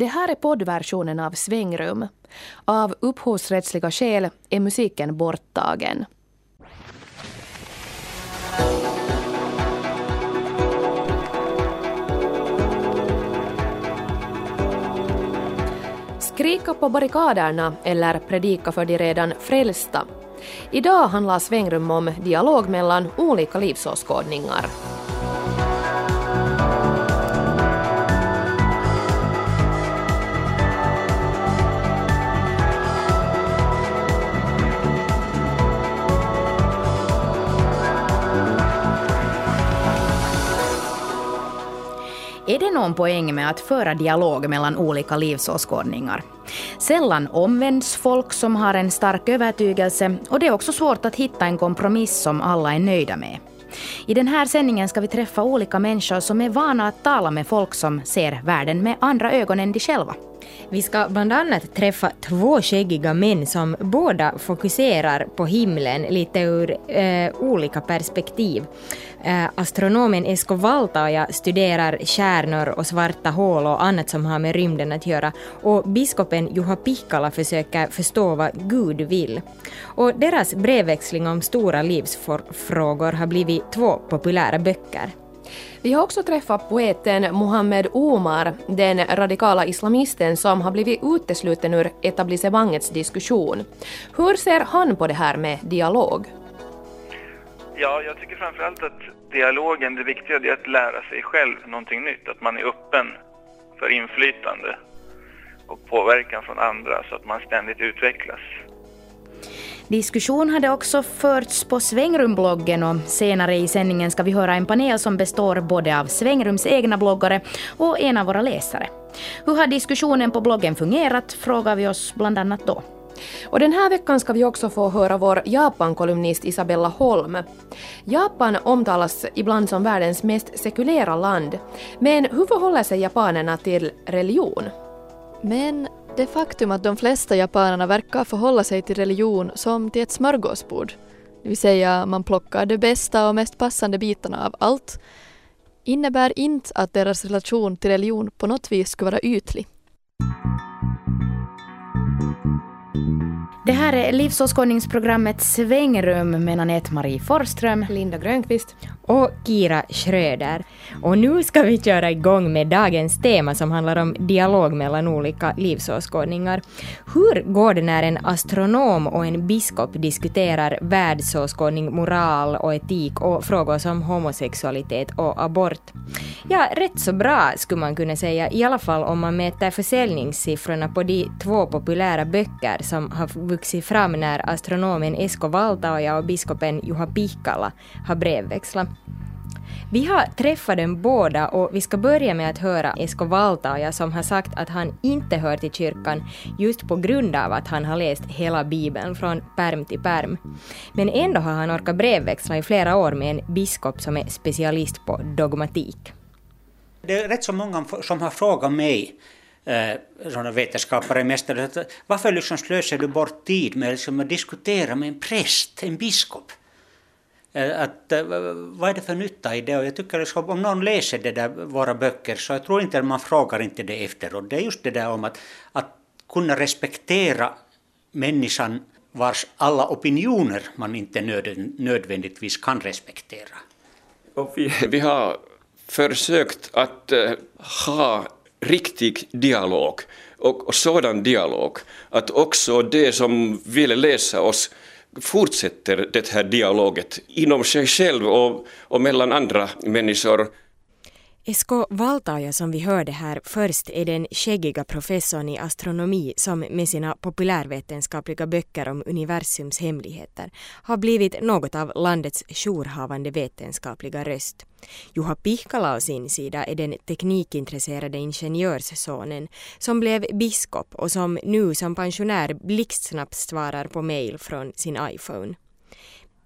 Det här är poddversionen av Svängrum. Av upphovsrättsliga skäl är musiken borttagen. Skrika på barrikaderna eller predika för de redan frälsta. Idag handlar Svängrum om dialog mellan olika livsåskådningar. Är det någon poäng med att föra dialog mellan olika livsåskådningar? Sällan omvänds folk som har en stark övertygelse och det är också svårt att hitta en kompromiss som alla är nöjda med. I den här sändningen ska vi träffa olika människor som är vana att tala med folk som ser världen med andra ögon än de själva. Vi ska bland annat träffa två skäggiga män som båda fokuserar på himlen lite ur eh, olika perspektiv. Eh, astronomen Esko Valtaja studerar stjärnor och svarta hål och annat som har med rymden att göra och biskopen Juha Pihkala försöker förstå vad Gud vill. Och deras brevväxling om stora livsfrågor har blivit två populära böcker. Vi har också träffat poeten Mohammed Omar, den radikala islamisten som har blivit utesluten ur etablissemangets diskussion. Hur ser han på det här med dialog? Ja, jag tycker framförallt att dialogen, det viktiga är att lära sig själv någonting nytt, att man är öppen för inflytande och påverkan från andra så att man ständigt utvecklas. Diskussion hade också förts på Svängrumbloggen och senare i sändningen ska vi höra en panel som består både av Svängrums egna bloggare och en av våra läsare. Hur har diskussionen på bloggen fungerat frågar vi oss bland annat då. Och den här veckan ska vi också få höra vår Japan-kolumnist Isabella Holm. Japan omtalas ibland som världens mest sekulära land. Men hur förhåller sig japanerna till religion? Men det faktum att de flesta japanerna verkar förhålla sig till religion som till ett smörgåsbord, det vill säga man plockar de bästa och mest passande bitarna av allt, innebär inte att deras relation till religion på något vis skulle vara ytlig. Det här är livsåskådningsprogrammet Svängrum med Anette-Marie Forström, Linda Grönqvist och Kira Schröder. Och nu ska vi köra igång med dagens tema som handlar om dialog mellan olika livsåskådningar. Hur går det när en astronom och en biskop diskuterar världsåskådning, moral och etik och frågor som homosexualitet och abort? Ja, rätt så bra skulle man kunna säga, i alla fall om man mäter försäljningssiffrorna på de två populära böcker som har vuxit fram när astronomen Esko Valtaoja och biskopen Juha Pihkala har brevväxlat. Vi har träffat dem båda och vi ska börja med att höra Esko Valtaoja som har sagt att han inte hör till kyrkan just på grund av att han har läst hela bibeln från perm till perm. Men ändå har han orkat brevväxla i flera år med en biskop som är specialist på dogmatik. Det är rätt så många som har frågat mig Eh, sådana vetenskapare mästare, varför liksom slösar du bort tid med liksom att diskutera med en präst, en biskop? Eh, att, eh, vad är det för nytta i det? Och jag tycker att om någon läser det där, våra böcker så jag tror inte att man frågar inte det efteråt. Det är just det där om att, att kunna respektera människan vars alla opinioner man inte nödvändigtvis kan respektera. Och vi, vi har försökt att ha riktig dialog och, och sådan dialog att också de som vill läsa oss fortsätter det här dialoget inom sig själv och, och mellan andra människor. Esko Valtaja som vi hörde här först är den skäggiga professorn i astronomi som med sina populärvetenskapliga böcker om universums hemligheter har blivit något av landets jourhavande vetenskapliga röst. Juha Pihkala å sin sida är den teknikintresserade ingenjörssonen som blev biskop och som nu som pensionär blixtsnabbt svarar på mejl från sin iPhone.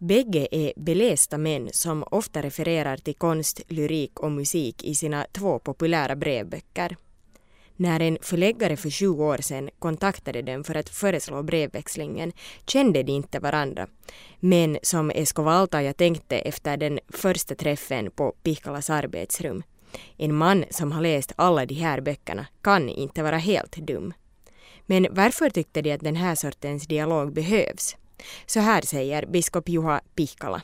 Bägge är belästa män som ofta refererar till konst, lyrik och musik i sina två populära brevböcker. När en förläggare för 20 år sedan kontaktade dem för att föreslå brevväxlingen kände de inte varandra. Men som Esko Valtaja tänkte efter den första träffen på Pihkalas arbetsrum. En man som har läst alla de här böckerna kan inte vara helt dum. Men varför tyckte de att den här sortens dialog behövs? Så här säger biskop Juha Pihkala.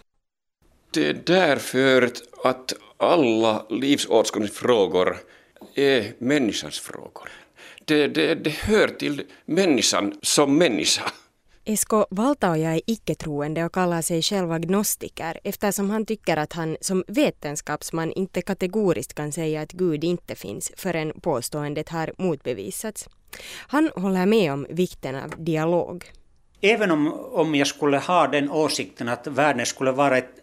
Det är därför att alla livsåskådningsfrågor är människans frågor. Det, det, det hör till människan som människa. Esko Valtaoja är icke-troende och kallar sig själv agnostiker eftersom han tycker att han som vetenskapsman inte kategoriskt kan säga att Gud inte finns förrän påståendet har motbevisats. Han håller med om vikten av dialog. Även om, om jag skulle ha den åsikten att världen skulle vara ett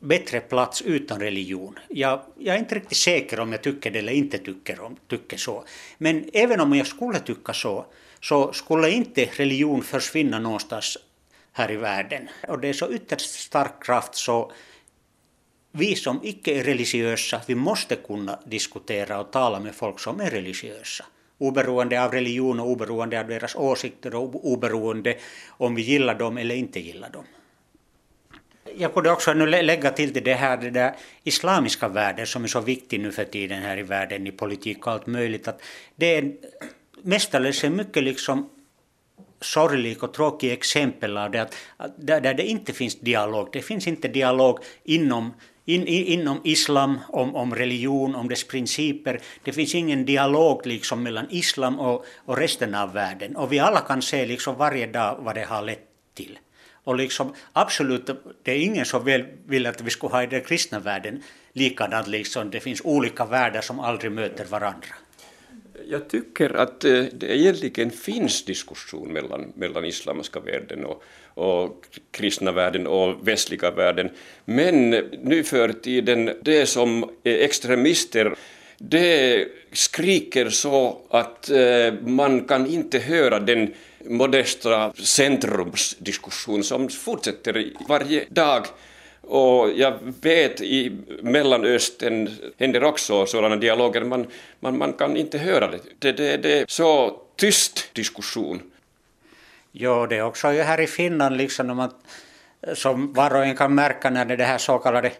bättre plats utan religion. Jag, jag, är inte riktigt säker om jag tycker det eller inte tycker, om, tycker så. Men även om jag skulle tycka så, så skulle inte religion försvinna någonstans här i världen. Och det är så ytterst stark kraft så vi som icke är religiösa, vi måste kunna diskutera och tala med folk som är religiösa. Oberoende av religion och oberoende av deras åsikter och oberoende om vi gillar dem eller inte gillar dem. Jag kunde också nu lägga till det här det där islamiska världen som är så viktig nu för tiden här i världen i politik och allt möjligt. Att det är mestadels en mycket liksom sorglig och tråkig exempel av det att, där, där det inte finns dialog. Det finns inte dialog inom in, in, inom islam om, om religion, om dess principer. Det finns ingen dialog liksom mellan islam och, och resten av världen. Och vi alla kan se liksom varje dag vad det har lett till. Och liksom, absolut, det är ingen som vill, vill att vi ska ha i den kristna världen likadant. Liksom. Det finns olika världar som aldrig möter varandra. Jag tycker att eh, det egentligen finns diskussion mellan, mellan islamiska världen och, och kristna världen och västliga världen. Men nu för tiden, det som är extremister det skriker så att eh, man kan inte höra den modesta centrumsdiskussion som fortsätter varje dag. Och jag vet i Mellanöstern händer också sådana dialoger, man, man, man kan inte höra det. Det, det. det är så tyst diskussion. Ja, det är också här i Finland liksom när man, som var och en kan märka när det är det här så kallade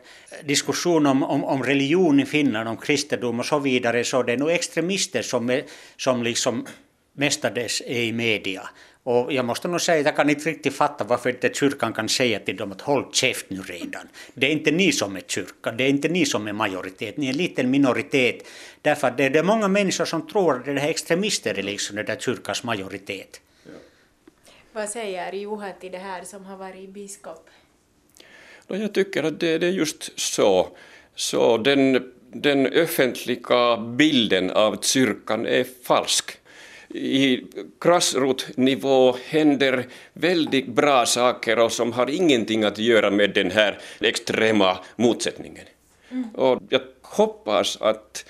diskussion om, om, om, religion i Finland, om kristendom och så vidare, så det är nog extremister som, är, som liksom mestadels är i media. Och jag måste nog säga att jag kan inte riktigt fatta varför inte kyrkan kan säga till dem att håll käft nu redan. Det är inte ni som är kyrka, det är inte ni som är majoritet, ni är en liten minoritet. Därför att det är många människor som tror att det här extremister är liksom den där kyrkans majoritet. Vad säger Juha till det här som har varit biskop? Jag tycker att det, det är just så. så den, den offentliga bilden av kyrkan är falsk i grassrootnivå händer väldigt bra saker och som har ingenting att göra med den här extrema motsättningen. Mm. Och jag hoppas att,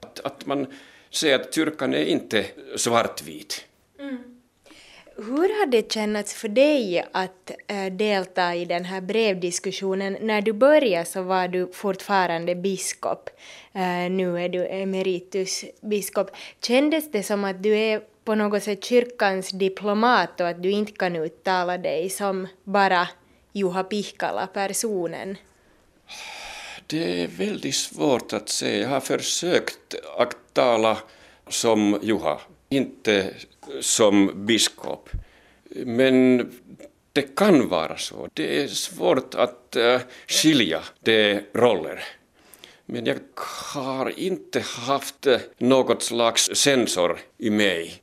att, att man ser att kyrkan är inte svartvit. Mm. Hur har det känts för dig att äh, delta i den här brevdiskussionen? När du började så var du fortfarande biskop. Äh, nu är du emeritusbiskop. Kändes det som att du är på något sätt kyrkans diplomat och att du inte kan uttala dig som bara Juha Pihkala-personen? Det är väldigt svårt att säga. Jag har försökt att tala som Juha, inte som biskop. Men det kan vara så. Det är svårt att eh, skilja de roller. Men jag har inte haft eh, något slags sensor i mig.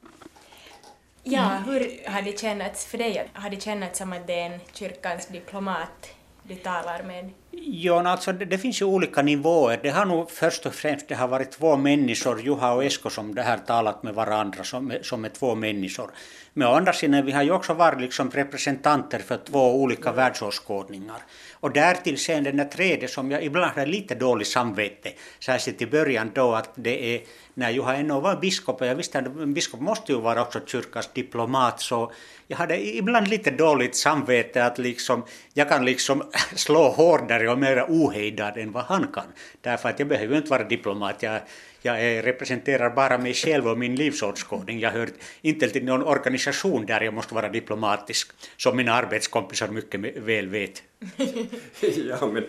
Ja, hur har det kännats för dig? Har det kännats som att det är en kyrkans diplomat du talar med? Ja, alltså det, det, finns ju olika nivåer. Det har nog först och främst det har varit två människor, Juha och Esko, som det här talat med varandra som, som är två människor. Men å andra sidan vi har ju också varit liksom representanter för två olika världsåskådningar. Och därtill sen den där tredje som jag ibland har lite dåligt samvete, särskilt i början då att det är när Juha ännu var biskop, och jag visste att en biskop måste ju vara också kyrkans diplomat, så jag hade ibland lite dåligt samvete att liksom, jag kan liksom slå hårdare och mer ohejdad än vad han kan. Därför att jag behöver inte vara diplomat, jag, jag representerar bara mig själv och min livsåskådning. Jag hör inte till någon organisation där jag måste vara diplomatisk, som mina arbetskompisar mycket väl vet. ja, men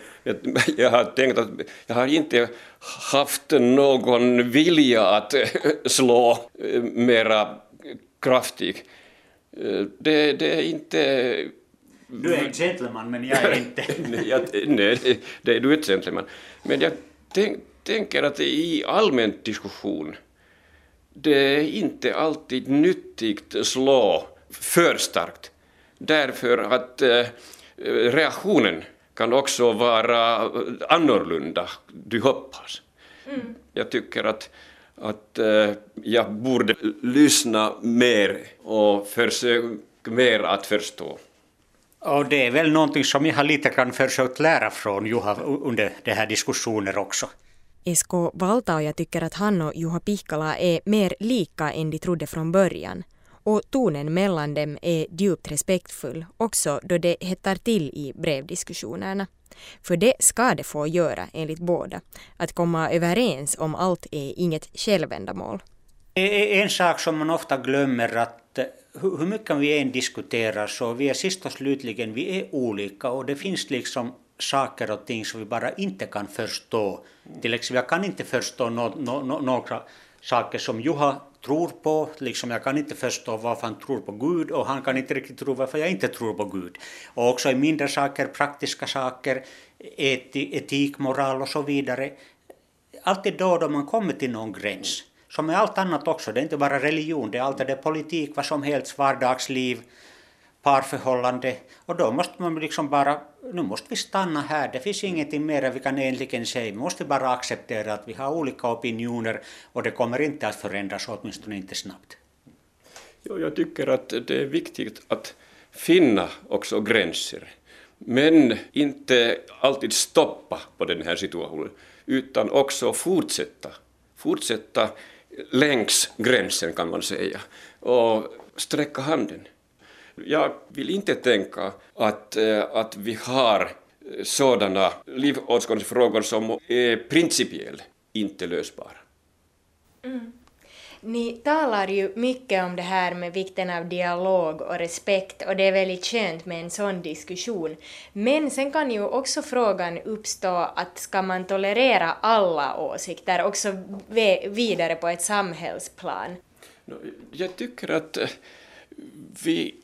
jag har tänkt att jag har inte haft någon vilja att slå mera kraftigt. Det, det är inte... Du är en gentleman, men jag är inte. nej, det är du ett gentleman. Men jag tänk, tänker att i allmän diskussion det är inte alltid nyttigt att slå för starkt därför att eh, reaktionen kan också vara annorlunda, du hoppas. Mm. Jag tycker att, att eh, jag borde lyssna mer och försöka mer att förstå. Och det är väl någonting som jag har lite grann försökt lära från Juha under de här diskussionerna också. Esko Valtaoja tycker att han och Juha Pihkala är mer lika än de trodde från början. Och tonen mellan dem är djupt respektfull också då det hettar till i brevdiskussionerna. För det ska det få göra enligt båda. Att komma överens om allt är inget självändamål. En sak som man ofta glömmer att eh, hur mycket vi än diskuterar så vi är sist och slutligen vi är olika och det finns liksom saker och ting som vi bara inte kan förstå. Till exempel jag kan inte förstå no, no, no, några saker som Juha tror på, liksom jag kan inte förstå varför han tror på Gud och han kan inte riktigt tro varför jag inte tror på Gud. Och också i mindre saker, praktiska saker, eti, etik, moral och så vidare. Alltid då då man kommer till någon gräns, som med allt annat också, det är inte bara religion, det är allt det är politik, vad som helst, vardagsliv, parförhållande. Och då måste man liksom bara, nu måste vi stanna här, det finns ingenting mer vi kan egentligen säga. Vi måste bara acceptera att vi har olika opinioner och det kommer inte att förändras, åtminstone inte snabbt. Jo, jag tycker att det är viktigt att finna också gränser. Men inte alltid stoppa på den här situationen, utan också fortsätta. Fortsätta längs gränsen kan man säga och sträcka handen. Jag vill inte tänka att, eh, att vi har sådana livsåskådningsfrågor som är principiellt inte lösbara. Mm. Ni talar ju mycket om det här med vikten av dialog och respekt och det är väldigt skönt med en sån diskussion. Men sen kan ju också frågan uppstå att ska man tolerera alla åsikter också vidare på ett samhällsplan? Jag tycker att vi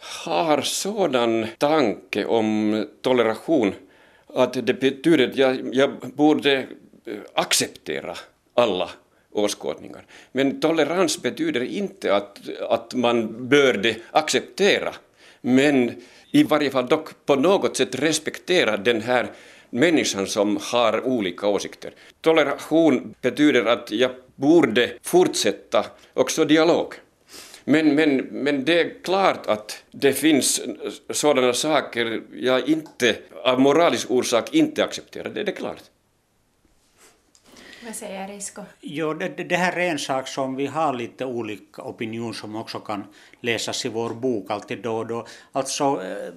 har sådan tanke om toleration att det betyder att jag, jag borde eh, acceptera alla åskådningar. Men tolerans betyder inte att, att man bör det acceptera, men i varje fall dock på något sätt respektera den här människan som har olika åsikter. Toleration betyder att jag borde fortsätta också dialog. Men, men, men det är klart att det finns sådana saker jag inte av moralisk orsak inte accepterar, det, det är klart. Vad säger Risko? Jo, det, det, här är en sak som vi har lite olika opinion som också kan läsas i vår bok alltid då och då. Alltså, eh,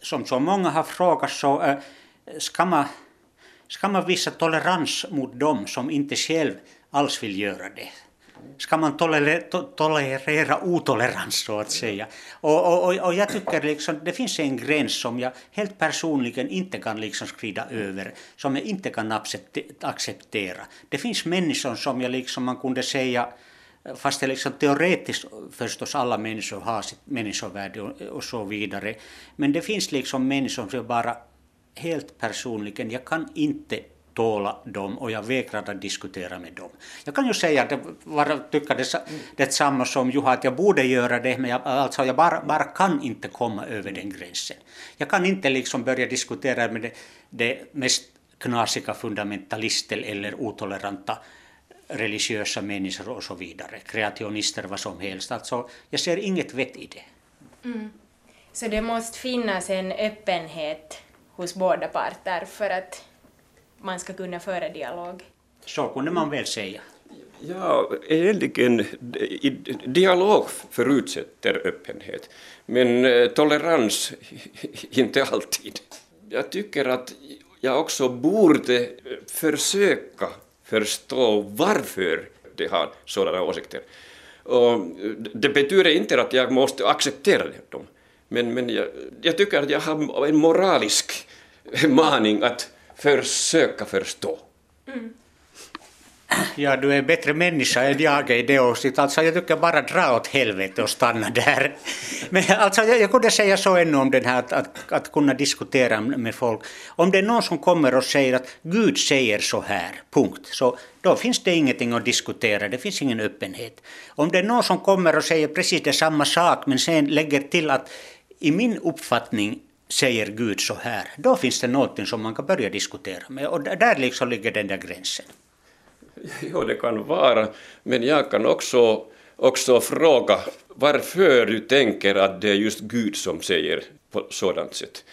som så många har frågat så eh, ska man, ska man visa tolerans mot dem som inte själv alls vill göra det ska man tolerera, tolerera otolerans så att säga. Och, och, och jag tycker liksom, det finns en gräns som jag helt personligen inte kan liksom skrida över, som jag inte kan acceptera. Det finns människor som jag liksom, man kunde säga, fast det liksom teoretiskt förstås alla människor har sitt människovärde och, och så vidare, men det finns liksom människor som jag bara helt personligen, jag kan inte tåla dem och jag vägrar att diskutera med dem. Jag kan ju säga att jag tycker det, detsamma som Juha, att jag borde göra det, men jag, alltså jag bara, bara kan inte komma över den gränsen. Jag kan inte liksom börja diskutera med det, det mest knasiga fundamentalister eller otoleranta religiösa människor och så vidare, kreationister, vad som helst. Alltså, jag ser inget vett i det. Mm. Så det måste finnas en öppenhet hos båda parter för att man ska kunna föra dialog. Så kunde man väl säga. Ja, egentligen dialog förutsätter öppenhet, men eh, tolerans inte alltid. Jag tycker att jag också borde försöka förstå varför de har sådana åsikter. Och det betyder inte att jag måste acceptera dem, Men, men jag, jag tycker att jag har en moralisk maning att försöka förstå. Mm. Ja, du är en bättre människa än jag är i det åsiktet. Alltså, jag tycker bara dra åt helvete och stanna där. Men alltså, jag, jag kunde säga så ännu om den här att, att, att, kunna diskutera med folk. Om det är någon som kommer och säger att Gud säger så här, punkt, så då finns det ingenting att diskutera, det finns ingen öppenhet. Om det är någon som kommer och säger precis det samma sak men sen lägger till att i min uppfattning säger Gud så här, då finns det någonting som man kan börja diskutera med och där liksom ligger den där gränsen. Jo, det kan vara, men jag kan också, också fråga varför du tänker att det är just Gud som säger på sådant sätt.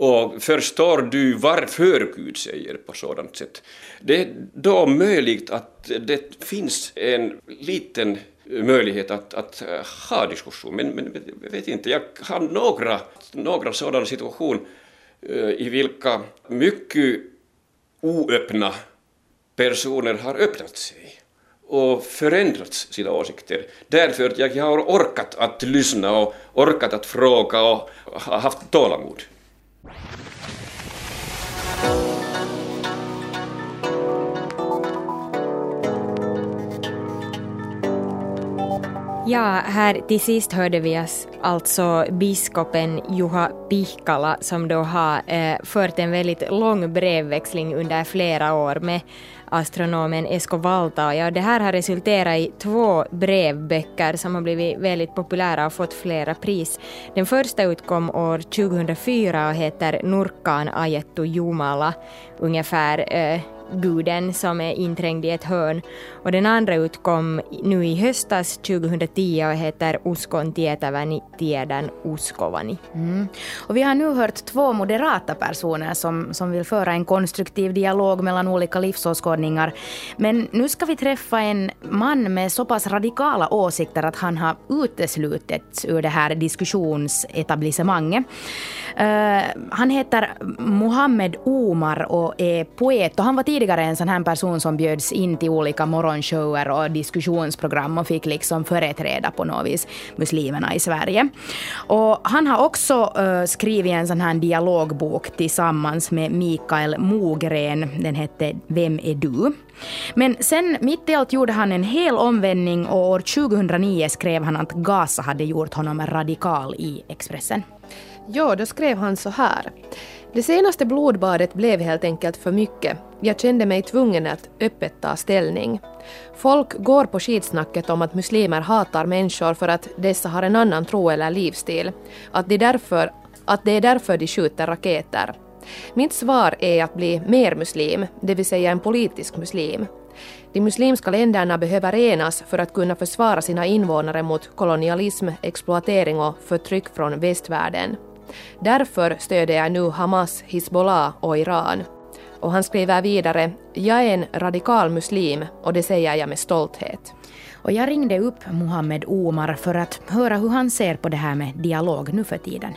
Och förstår du varför Gud säger på sådant sätt? Det är då möjligt att det finns en liten möjlighet att, att eh, ha diskussion, men, men jag vet inte, jag har några, några sådana situationer eh, i vilka mycket oöppna personer har öppnat sig och förändrat sina åsikter. Därför att jag har orkat att lyssna och orkat att fråga och haft tålamod. Ja, här till sist hörde vi alltså biskopen Juha Pihkala som då har eh, fört en väldigt lång brevväxling under flera år med astronomen Esko Valta. Ja, det här har resulterat i två brevböcker som har blivit väldigt populära och fått flera pris. Den första utkom år 2004 och heter Nurkan ajettu Jumala, ungefär eh, guden som är inträngd i ett hörn. Och den andra utkom nu i höstas 2010 och heter Uskon tietäväni tiedän uskovani. Mm. Och vi har nu hört två moderata personer som, som vill föra en konstruktiv dialog mellan olika livsåskådningar. Men nu ska vi träffa en man med så pass radikala åsikter att han har uteslutits ur det här diskussionsetablissemanget. Uh, han heter Mohammed Omar och är poet och han var tidigare en sån här person som bjöds in till olika morgonshower och diskussionsprogram och fick liksom företräda på något vis muslimerna i Sverige. Och han har också uh, skrivit en sån här dialogbok tillsammans med Mikael Mogren. Den hette Vem är du? Men sen mitt i allt gjorde han en hel omvändning och år 2009 skrev han att Gaza hade gjort honom radikal i Expressen. Ja, då skrev han så här. Det senaste blodbadet blev helt enkelt för mycket. Jag kände mig tvungen att öppet ta ställning. Folk går på skitsnacket om att muslimer hatar människor för att dessa har en annan tro eller livsstil. Att, de därför, att det är därför de skjuter raketer. Mitt svar är att bli mer muslim, det vill säga en politisk muslim. De muslimska länderna behöver enas för att kunna försvara sina invånare mot kolonialism, exploatering och förtryck från västvärlden. Därför stöder jag nu Hamas, Hizbollah och Iran. Och han skriver vidare, jag är en radikal muslim och det säger jag med stolthet. Och jag ringde upp Mohammed Omar för att höra hur han ser på det här med dialog nu för tiden.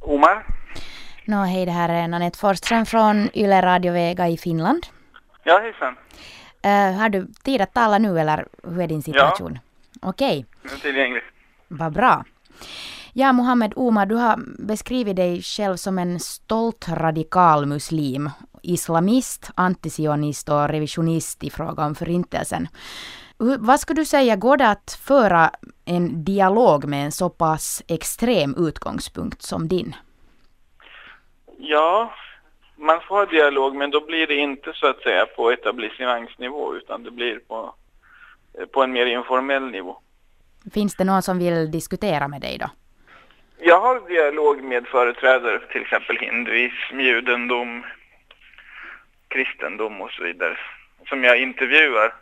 Omar? Nå, hej, det här är Nanette Forsström från Yle Radio Vega i Finland. Ja, hejsan. Uh, har du tid att tala nu eller hur är din situation? Ja. Okej. Okay. tillgänglig. Vad bra. Ja, Mohammed Omar, du har beskrivit dig själv som en stolt radikal muslim, islamist, antisionist och revisionist i fråga om förintelsen. Vad skulle du säga, går det att föra en dialog med en så pass extrem utgångspunkt som din? Ja, man får ha dialog men då blir det inte så att säga på etablissemangsnivå utan det blir på, eh, på en mer informell nivå. Finns det någon som vill diskutera med dig då? Jag har dialog med företrädare för till exempel hinduism, judendom, kristendom och så vidare. Som jag intervjuar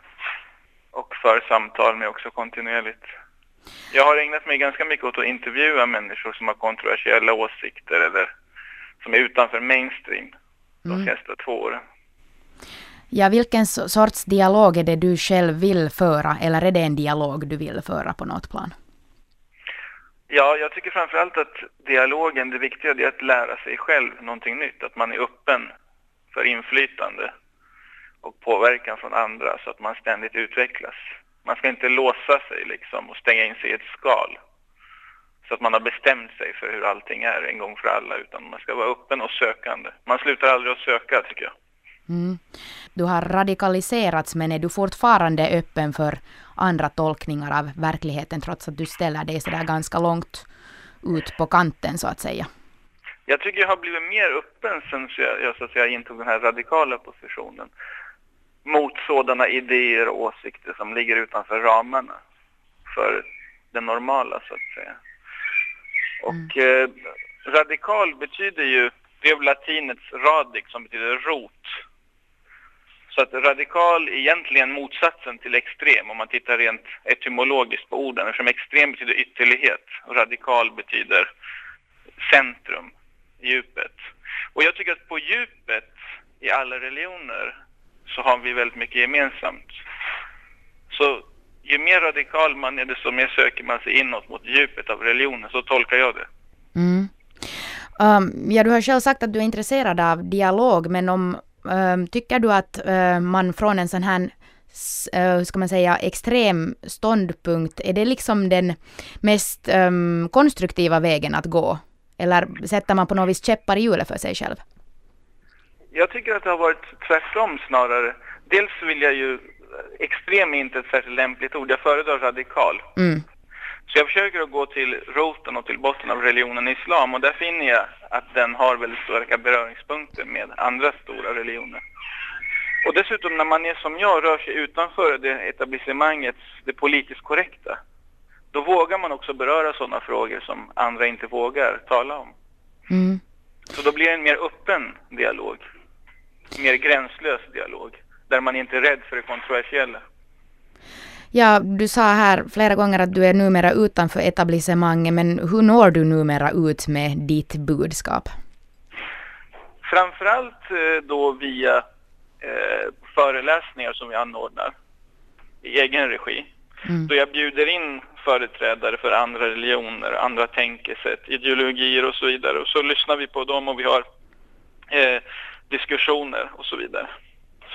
och för samtal med också kontinuerligt. Jag har ägnat mig ganska mycket åt att intervjua människor som har kontroversiella åsikter eller som är utanför mainstream de mm. senaste två åren. Ja, vilken sorts dialog är det du själv vill föra eller är det en dialog du vill föra på något plan? Ja, jag tycker framförallt att dialogen, det viktiga är att lära sig själv någonting nytt, att man är öppen för inflytande och påverkan från andra så att man ständigt utvecklas. Man ska inte låsa sig liksom och stänga in sig i ett skal så att man har bestämt sig för hur allting är en gång för alla utan man ska vara öppen och sökande. Man slutar aldrig att söka tycker jag. Mm. Du har radikaliserats men är du fortfarande öppen för andra tolkningar av verkligheten trots att du ställer dig sådär ganska långt ut på kanten så att säga? Jag tycker jag har blivit mer öppen sen jag, jag, så att säga, intog den här radikala positionen mot sådana idéer och åsikter som ligger utanför ramarna för det normala så att säga. Och mm. eh, radikal betyder ju, det är latinets radix som betyder rot. Så att radikal är egentligen motsatsen till extrem om man tittar rent etymologiskt på orden. Eftersom extrem betyder ytterlighet och radikal betyder centrum, djupet. Och jag tycker att på djupet i alla religioner så har vi väldigt mycket gemensamt. Så ju mer radikal man är, desto mer söker man sig inåt mot djupet av religionen. Så tolkar jag det. Mm. Um, ja, du har själv sagt att du är intresserad av dialog, men om tycker du att uh, man från en sån här uh, ska man säga, extrem ståndpunkt, är det liksom den mest um, konstruktiva vägen att gå? Eller sätter man på något vis käppar i hjulet för sig själv? Jag tycker att det har varit tvärtom snarare. Dels vill jag ju extrem är inte ett särskilt lämpligt ord. Jag föredrar radikal. Mm. Så jag försöker att gå till roten och till botten av religionen islam och där finner jag att den har väldigt starka beröringspunkter med andra stora religioner. Och dessutom när man är som jag rör sig utanför det etablissemangets, det politiskt korrekta, då vågar man också beröra sådana frågor som andra inte vågar tala om. Mm. Så då blir det en mer öppen dialog, mer gränslös dialog där man inte är rädd för det kontroversiella. Ja, du sa här flera gånger att du är numera utanför etablissemanget, men hur når du numera ut med ditt budskap? Framförallt eh, då via eh, föreläsningar som vi anordnar i egen regi. Mm. Då jag bjuder in företrädare för andra religioner, andra tänkesätt, ideologier och så vidare. Och så lyssnar vi på dem och vi har eh, diskussioner och så vidare.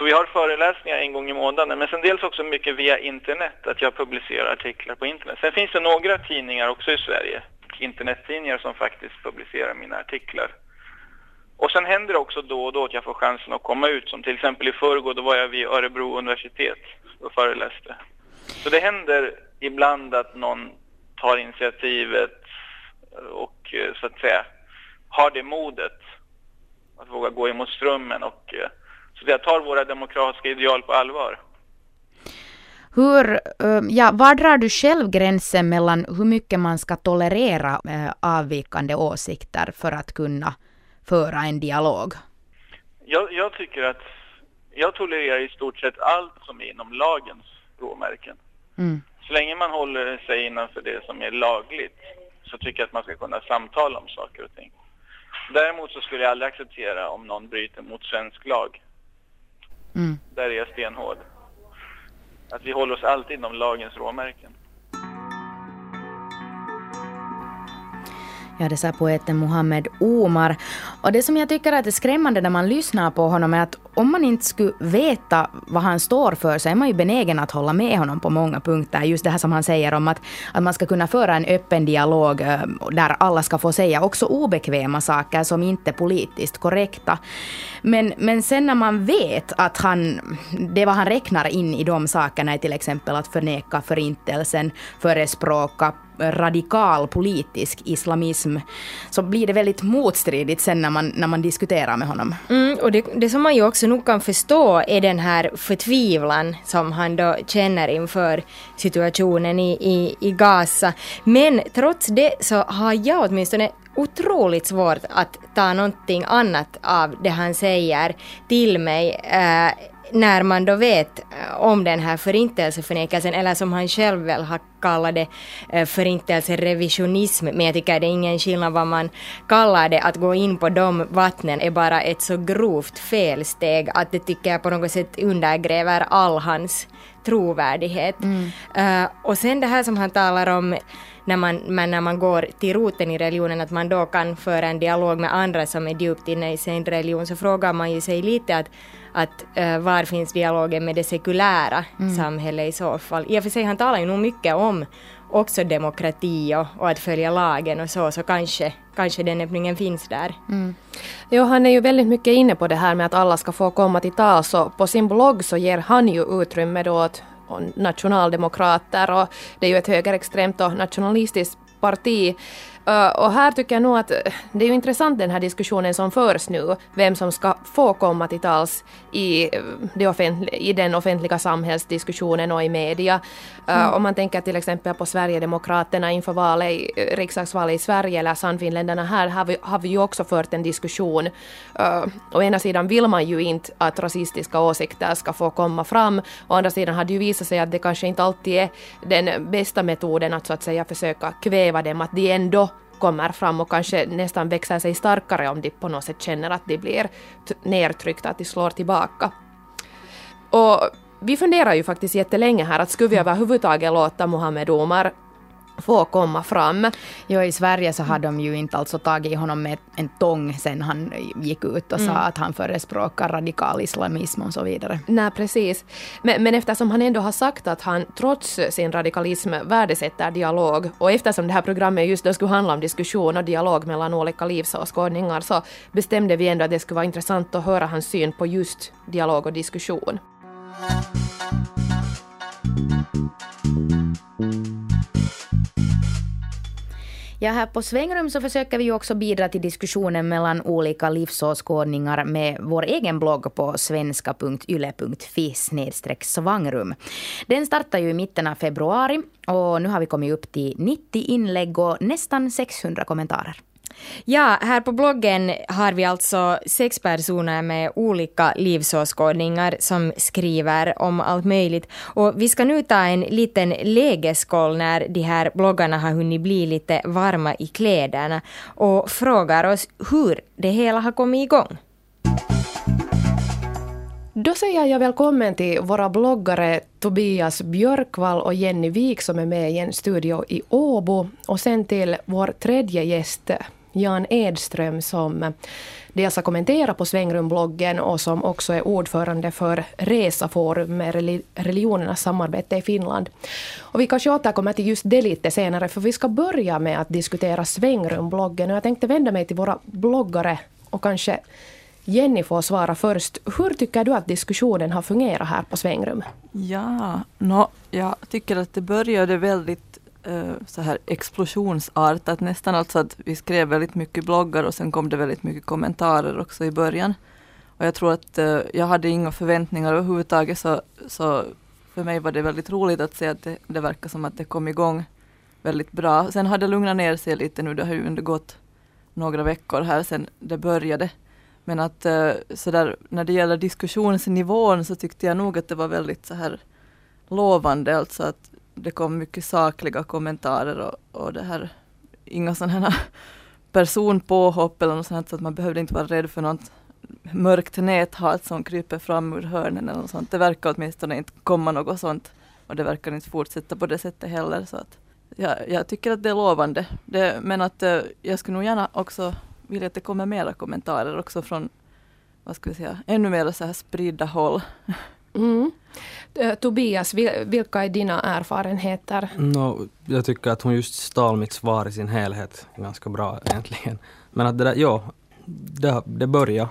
Så vi har föreläsningar en gång i månaden, men sen dels också mycket via internet, att jag publicerar artiklar på internet. Sen finns det några tidningar också i Sverige, internettidningar som faktiskt publicerar mina artiklar. Och sen händer det också då och då att jag får chansen att komma ut, som till exempel i förrgår, då var jag vid Örebro universitet och föreläste. Så det händer ibland att någon tar initiativet och eh, så att säga har det modet att våga gå emot strömmen och eh, så jag tar våra demokratiska ideal på allvar. Hur, eh, ja, var drar du själv gränsen mellan hur mycket man ska tolerera eh, avvikande åsikter för att kunna föra en dialog? Jag, jag tycker att jag tolererar i stort sett allt som är inom lagens råmärken. Mm. Så länge man håller sig innanför det som är lagligt så tycker jag att man ska kunna samtala om saker och ting. Däremot så skulle jag aldrig acceptera om någon bryter mot svensk lag. Mm. Där är jag stenhård. Att vi håller oss alltid inom lagens råmärken. Ja, det sa poeten Mohammed Omar. Och det som jag tycker är skrämmande när man lyssnar på honom är att om man inte skulle veta vad han står för så är man ju benägen att hålla med honom på många punkter. Just det här som han säger om att, att man ska kunna föra en öppen dialog eh, där alla ska få säga också obekväma saker som inte är politiskt korrekta. Men, men sen när man vet att han, det vad han räknar in i de sakerna är till exempel att förneka förintelsen, förespråka radikal politisk islamism så blir det väldigt motstridigt sen när man, när man diskuterar med honom. Mm, och det, det som man ju också nog kan förstå är den här förtvivlan som han då känner inför situationen i, i, i Gaza. Men trots det så har jag åtminstone otroligt svårt att ta någonting annat av det han säger till mig eh, när man då vet eh, om den här förintelseförnekelsen eller som han själv väl har kalla det eh, förintelserevisionism, men jag tycker det är ingen skillnad vad man kallar det. Att gå in på de vattnen är bara ett så grovt felsteg att det tycker jag på något sätt undergräver all hans trovärdighet. Mm. Uh, och sen det här som han talar om när man, men när man går till roten i religionen, att man då kan föra en dialog med andra som är djupt inne i sin religion, så frågar man ju sig lite att, att uh, var finns dialogen med det sekulära mm. samhället i så fall? I och för sig, han talar ju nog mycket om också demokrati och, och, att följa lagen och så, så kanske, kanske den öppningen finns där. Mm. Jo, han är ju väldigt mycket inne på det här med att alla ska få komma till tals och på sin blogg så ger han ju utrymme då åt nationaldemokrater och det är ju ett högerextremt och nationalistiskt parti och här tycker jag nog att eh, det är ju intressant den här diskussionen som förs nu, vem som ska få komma till tals i, eh, i den offentliga samhällsdiskussionen och i media. Mm. Om man tänker till exempel på Sverigedemokraterna inför valet, riksdagsvalet i Sverige eller Sannfinländarna här har vi, har vi ju också fört en diskussion. Uh, å ena sidan vill man ju inte att rasistiska åsikter ska få komma fram, å andra sidan har det ju visat sig att det kanske inte alltid är den bästa metoden att så att säga försöka kväva dem, att de ändå kommer fram och kanske nästan växer sig starkare om de på något sätt känner att de blir nedtryckta, att de slår tillbaka. Och vi funderar ju faktiskt jättelänge här att skulle vi överhuvudtaget låta Mohammed Omar få komma fram. Jo, i Sverige så har de ju inte alltså tagit honom med en tång sen han gick ut och sa mm. att han förespråkar radikal islamism och så vidare. Nej, precis. Men, men eftersom han ändå har sagt att han trots sin radikalism värdesätter dialog och eftersom det här programmet just då skulle handla om diskussion och dialog mellan olika livsåskådningar så bestämde vi ändå att det skulle vara intressant att höra hans syn på just dialog och diskussion. Ja, här på Svängrum så försöker vi också bidra till diskussionen mellan olika livsåskådningar med vår egen blogg på svenska.yle.fi svangrum. Den startar ju i mitten av februari och nu har vi kommit upp till 90 inlägg och nästan 600 kommentarer. Ja, här på bloggen har vi alltså sex personer med olika livsåskådningar som skriver om allt möjligt. Och vi ska nu ta en liten lägeskoll när de här bloggarna har hunnit bli lite varma i kläderna och frågar oss hur det hela har kommit igång. Då säger jag välkommen till våra bloggare Tobias Björkvall och Jenny Wik som är med i en studio i Åbo och sen till vår tredje gäst Jan Edström som dels har kommenterat på Svängrumbloggen och som också är ordförande för Resaforum med religionernas samarbete i Finland. Och vi kanske återkommer till just det lite senare för vi ska börja med att diskutera Svängrumbloggen och jag tänkte vända mig till våra bloggare och kanske Jenny får svara först. Hur tycker du att diskussionen har fungerat här på Svängrum? Ja, no, jag tycker att det började väldigt Eh, så här explosionsartat nästan. Alltså att vi skrev väldigt mycket bloggar och sen kom det väldigt mycket kommentarer också i början. Och jag tror att uh, jag hade inga förväntningar överhuvudtaget så, så för mig var det väldigt roligt att se att det, det verkar som att det kom igång väldigt bra. Sen har det lugnat ner sig lite nu. Det har ju undergått gått några veckor här sedan det började. Men att uh, så där, när det gäller diskussionsnivån så tyckte jag nog att det var väldigt så här lovande. Alltså att det kom mycket sakliga kommentarer och, och det här, inga sådana här personpåhopp eller något sånt, så att man behövde inte vara rädd för något mörkt näthat som kryper fram ur hörnen eller något sånt. Det verkar åtminstone inte komma något sånt och det verkar inte fortsätta på det sättet heller. Så att, ja, jag tycker att det är lovande. Det, men att eh, jag skulle nog gärna också vilja att det kommer mera kommentarer också från, vad ska vi säga, ännu mer så här spridda håll. Mm. Eh, Tobias, vilka är dina erfarenheter? No, jag tycker att hon just stal mitt svar i sin helhet ganska bra egentligen. Men att det där, ja, det, det började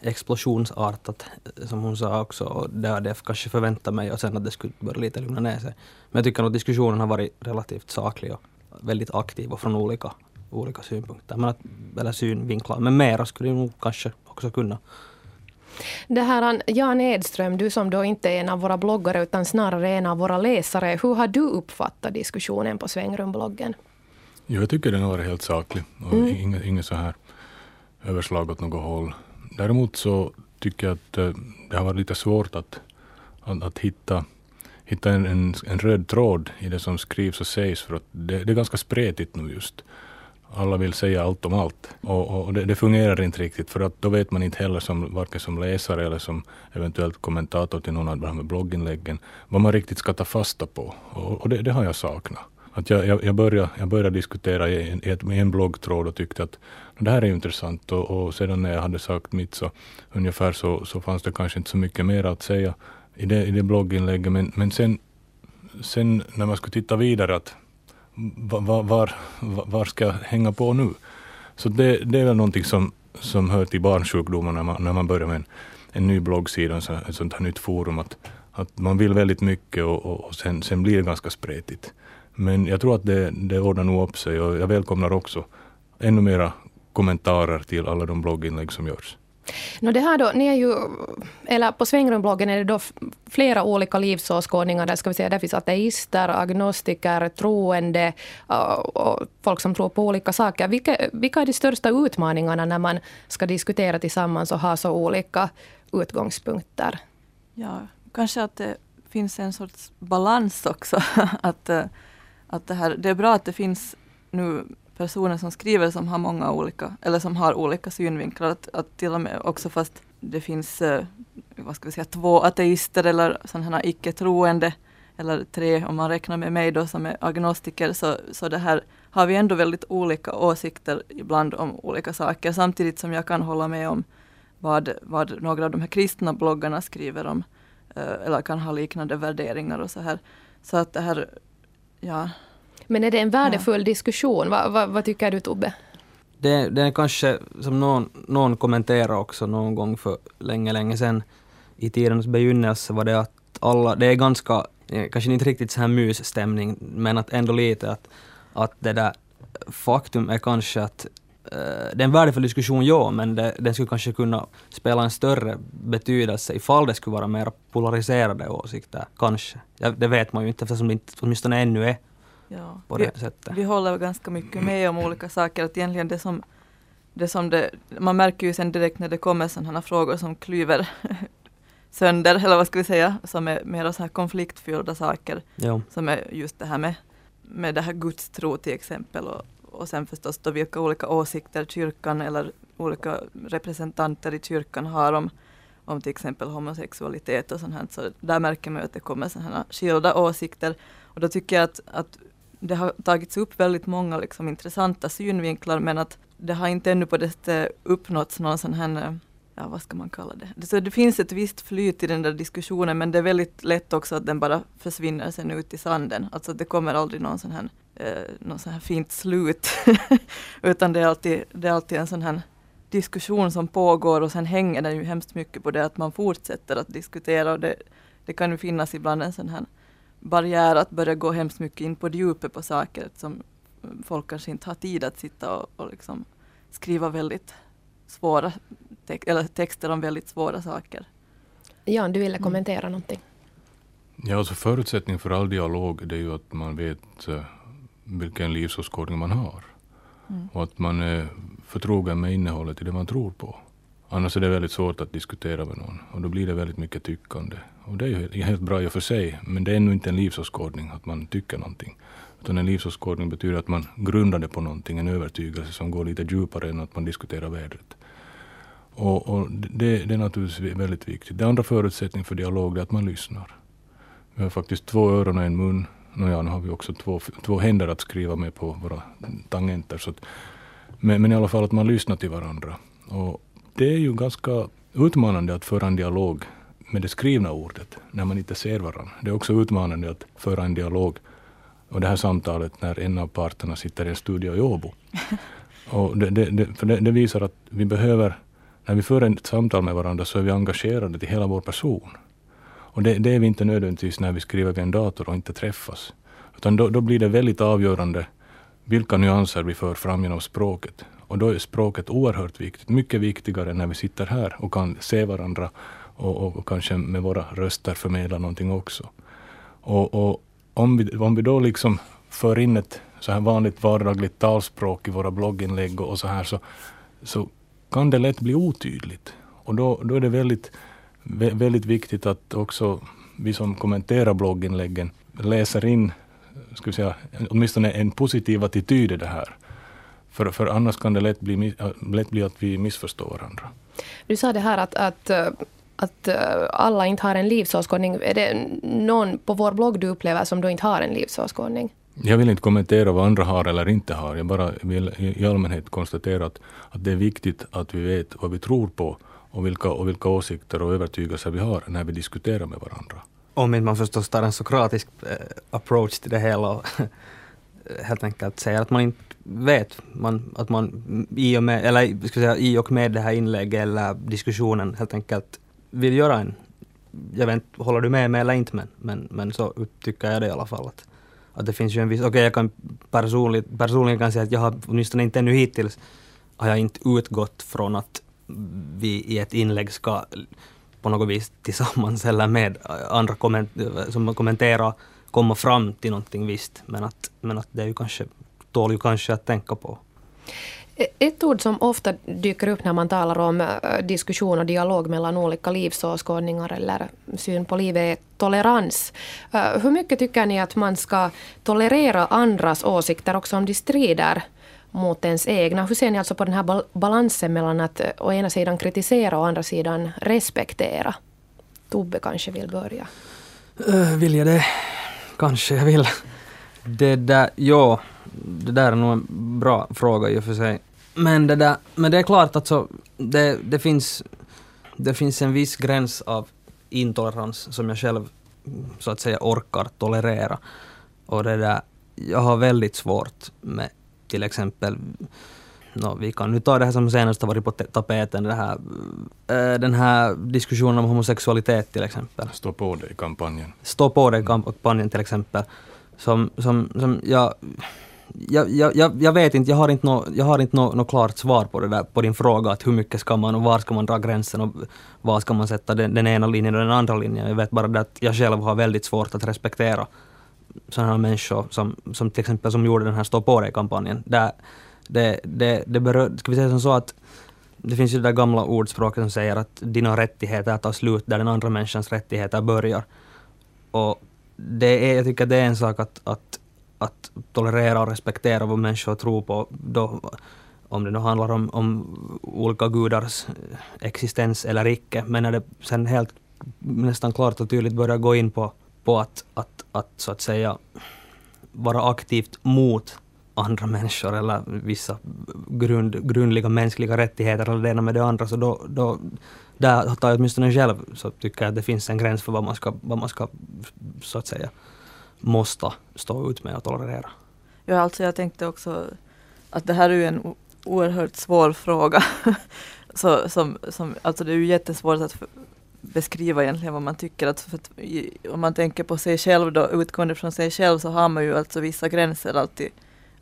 explosionsartat eh, som hon sa också och det hade jag kanske förväntat mig och sen att det skulle börja lite lugna ner sig. Men jag tycker att diskussionen har varit relativt saklig och väldigt aktiv och från olika, olika synpunkter, men att, eller synvinklar. Men mera skulle nog kanske också kunna det här, Jan Edström, du som då inte är en av våra bloggare utan snarare en av våra läsare. Hur har du uppfattat diskussionen på Svängrumbloggen? Jag tycker den har varit helt saklig och mm. inget, inget så här överslag åt något håll. Däremot så tycker jag att eh, det har varit lite svårt att, att, att hitta hitta en, en, en, röd tråd i det som skrivs och sägs för att det, det är ganska spretigt nu just. Alla vill säga allt om allt och, och det, det, fungerar inte riktigt för att då vet man inte heller som varken som läsare eller som eventuellt kommentator till någon av de här blogginläggen vad man riktigt ska ta fasta på och, och det, det har jag saknat. Att jag, jag, jag, började, jag började diskutera i en, i en bloggtråd och tyckte att det här är intressant och, och, sedan när jag hade sagt mitt så ungefär så, så fanns det kanske inte så mycket mer att säga i det, i det blogginlägget. Men, men sen, sen när man skulle titta vidare att var, var, var ska jag hänga på nu? Så det, det är väl någonting som, som hör till barnsjukdomar när man, när man börjar med en, en ny bloggsida, ett sånt här nytt forum. Att, att man vill väldigt mycket och, och, och sen, sen blir det ganska spretigt. Men jag tror att det, det ordnar nog upp sig och jag välkomnar också ännu mera kommentarer till alla de blogginlägg som görs. No det här då, ni är ju, eller på svängrumbloggen är det då flera olika livsåskådningar. Där ska vi säga, där finns ateister, agnostiker, troende och folk som tror på olika saker. Vilka, vilka är de största utmaningarna när man ska diskutera tillsammans och ha så olika utgångspunkter? Ja, kanske att det finns en sorts balans också. att, eh, att det, här, det är bra att det finns nu personer som skriver som har många olika, eller som har olika synvinklar. Att, att till och med också fast det finns, eh, vad ska vi säga, två ateister eller sådana här icke-troende, eller tre om man räknar med mig då som är agnostiker, så, så det här har vi ändå väldigt olika åsikter ibland om olika saker, samtidigt som jag kan hålla med om vad, vad några av de här kristna bloggarna skriver om, eh, eller kan ha liknande värderingar och så här. Så att det här, ja, men är det en värdefull ja. diskussion? Va, va, vad tycker du Tobbe? Det, det är kanske, som någon, någon kommenterade också någon gång för länge, länge sedan, i tidens begynnelse var det att alla, det är ganska, kanske inte riktigt så här mysstämning, men att ändå lite att, att det där faktum är kanske att uh, det är en värdefull diskussion, ja, men det, den skulle kanske kunna spela en större betydelse ifall det skulle vara mer polariserade åsikter, kanske. Ja, det vet man ju inte eftersom det inte åtminstone ännu är ja. på vi, det sättet. Vi håller ganska mycket med om olika saker. Att egentligen det som, det som det, man märker ju sen direkt när det kommer sådana frågor som klyver sönder, eller vad ska vi säga, som är mer så här konfliktfyllda saker. Ja. Som är just det här med, med det här gudstro till exempel. Och, och sen förstås då vilka olika åsikter kyrkan eller olika representanter i kyrkan har om, om till exempel homosexualitet och sånt här. Så där märker man att det kommer sådana skilda åsikter. Och då tycker jag att, att det har tagits upp väldigt många liksom, intressanta synvinklar men att det har inte ännu på det sättet uppnåtts någon sån här ja vad ska man kalla det? Så det finns ett visst flyt i den där diskussionen men det är väldigt lätt också att den bara försvinner sen ut i sanden. Alltså det kommer aldrig någon sån här, eh, någon sån här fint slut. Utan det är, alltid, det är alltid en sån här diskussion som pågår och sen hänger den ju hemskt mycket på det att man fortsätter att diskutera och det, det kan ju finnas ibland en sån här barriär att börja gå hemskt mycket in på djupet på saker som folk kanske inte har tid att sitta och, och liksom skriva väldigt svåra te eller texter om väldigt svåra saker. Jan, du ville mm. kommentera mm. någonting? Ja, alltså förutsättning för all dialog det är ju att man vet uh, vilken livsåskådning man har. Mm. Och att man är förtrogen med innehållet i det man tror på. Annars är det väldigt svårt att diskutera med någon och då blir det väldigt mycket tyckande. Och det är ju helt bra i och för sig, men det är ännu inte en livsåskådning att man tycker någonting. Utan en livsåskådning betyder att man grundar det på någonting, en övertygelse som går lite djupare än att man diskuterar vädret. Och, och det, det, är naturligtvis väldigt viktigt. Det andra förutsättningen för dialog är att man lyssnar. Vi har faktiskt två öron och en mun. Nåja, nu har vi också två, två händer att skriva med på våra tangenter. Så att, men, men i alla fall att man lyssnar till varandra. Och det är ju ganska utmanande att föra en dialog med det skrivna ordet när man inte ser varandra. Det är också utmanande att föra en dialog och det här samtalet när en av parterna sitter i en studio i Åbo. Och det, det, det, för det, det visar att vi behöver, när vi för ett samtal med varandra så är vi engagerade till hela vår person. Och det, är vi inte nödvändigtvis när vi skriver vid en dator och inte träffas. Utan då, då blir det väldigt avgörande vilka nyanser vi för fram genom språket. Och då är språket oerhört viktigt, mycket viktigare när vi sitter här och kan se varandra och, och, och kanske med våra röster förmedla någonting också. Och, och om, vi, om vi då liksom för in ett så här vanligt vardagligt talspråk i våra blogginlägg och så här så, så kan det lätt bli otydligt. Och då, då är det väldigt, väldigt viktigt att också vi som kommenterar blogginläggen läser in ska vi säga, åtminstone en positiv attityd i det här. För, för annars kan det lätt bli, lätt bli att vi missförstår varandra. Du sa det här att, att, att alla inte har en livsåskådning. Är det någon på vår blogg du upplever som då inte har en livsåskådning? Jag vill inte kommentera vad andra har eller inte har. Jag bara vill i allmänhet konstatera att, att det är viktigt att vi vet vad vi tror på och vilka, och vilka åsikter och övertygelser vi har när vi diskuterar med varandra. Om inte man förstås tar en sokratisk approach till det hela och helt enkelt säger att man inte vet, man, att man i och med, eller ska säga, i och med det här inlägget eller diskussionen helt enkelt vill göra en, jag vet inte, håller du med mig eller inte men, men, men så tycker jag det i alla fall. Att, att det finns ju en viss, okej okay, jag kan personligt, personligen kan säga att jag har åtminstone inte ännu hittills har jag inte utgått från att vi i ett inlägg ska på något vis tillsammans eller med andra komment som kommenterar komma fram till någonting visst. Men att, men att det är ju kanske, tål ju kanske att tänka på. Ett ord som ofta dyker upp när man talar om eh, diskussion och dialog mellan olika livsåskådningar eller syn på livet är tolerans. Eh, hur mycket tycker ni att man ska tolerera andras åsikter också om de strider mot ens egna? Hur ser ni alltså på den här balansen mellan att eh, å ena sidan kritisera och å andra sidan respektera? Tobbe kanske vill börja. Vill jag det? Kanske jag vill. Det där, ja, det där är nog en bra fråga i och för sig. Men det, där, men det är klart att så, det, det, finns, det finns en viss gräns av intolerans som jag själv så att säga orkar tolerera. Och det där, jag har väldigt svårt med till exempel No, vi kan nu ta det här som senast har varit på tapeten, det här, äh, den här diskussionen om homosexualitet till exempel. Stå på dig-kampanjen. Stå på dig-kampanjen till exempel. Som, som, som jag, jag, jag, jag vet inte, jag har inte något no, no, klart svar på det där, på din fråga att hur mycket ska man och var ska man dra gränsen och var ska man sätta den, den ena linjen och den andra linjen. Jag vet bara det att jag själv har väldigt svårt att respektera sådana människor som, som till exempel som gjorde den här Stå på dig-kampanjen. det, det, det berör, ska vi säga som så att det finns ju det där gamla ordspråket som säger att dina rättigheter tar slut där den andra människans rättigheter börjar. Och det är, jag tycker det är en sak att, att, att tolerera och respektera vad människor tror på. Då, om det nu handlar om, om olika gudars eh, existens eller icke. Men när det sen helt nästan klart och tydligt börjar gå in på, på att, att, att så att säga vara aktivt mot andra människor eller vissa grund, grundliga mänskliga rättigheter eller det ena med det andra, så då, då där tar jag åtminstone själv så tycker jag att det finns en gräns för vad man ska, vad man ska så att säga måste stå ut med och tolerera. Ja, alltså jag tänkte också att det här är ju en oerhört svår fråga. så, som, som, alltså det är ju jättesvårt att beskriva egentligen vad man tycker. Att, för att, om man tänker på sig själv då, utgående från sig själv så har man ju alltså vissa gränser alltid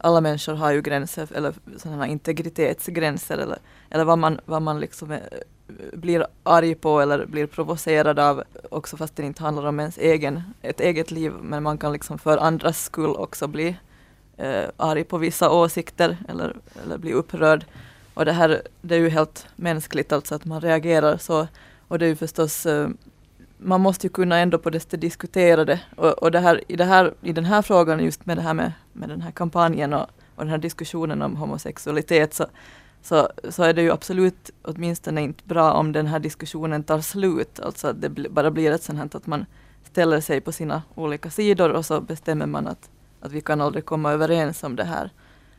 alla människor har ju gränser, eller sådana integritetsgränser, eller, eller vad man, vad man liksom är, blir arg på eller blir provocerad av, också fast det inte handlar om ens egen, ett eget liv, men man kan liksom för andras skull också bli eh, arg på vissa åsikter eller, eller bli upprörd. Och det här det är ju helt mänskligt, alltså att man reagerar så. Och det är ju förstås eh, man måste ju kunna ändå på det diskutera det. Och, och det här, i, det här, i den här frågan, just med det här med, med den här kampanjen och, och den här diskussionen om homosexualitet, så, så, så är det ju absolut åtminstone inte bra om den här diskussionen tar slut. Alltså att det bara blir ett sånt här att man ställer sig på sina olika sidor och så bestämmer man att, att vi kan aldrig komma överens om det här.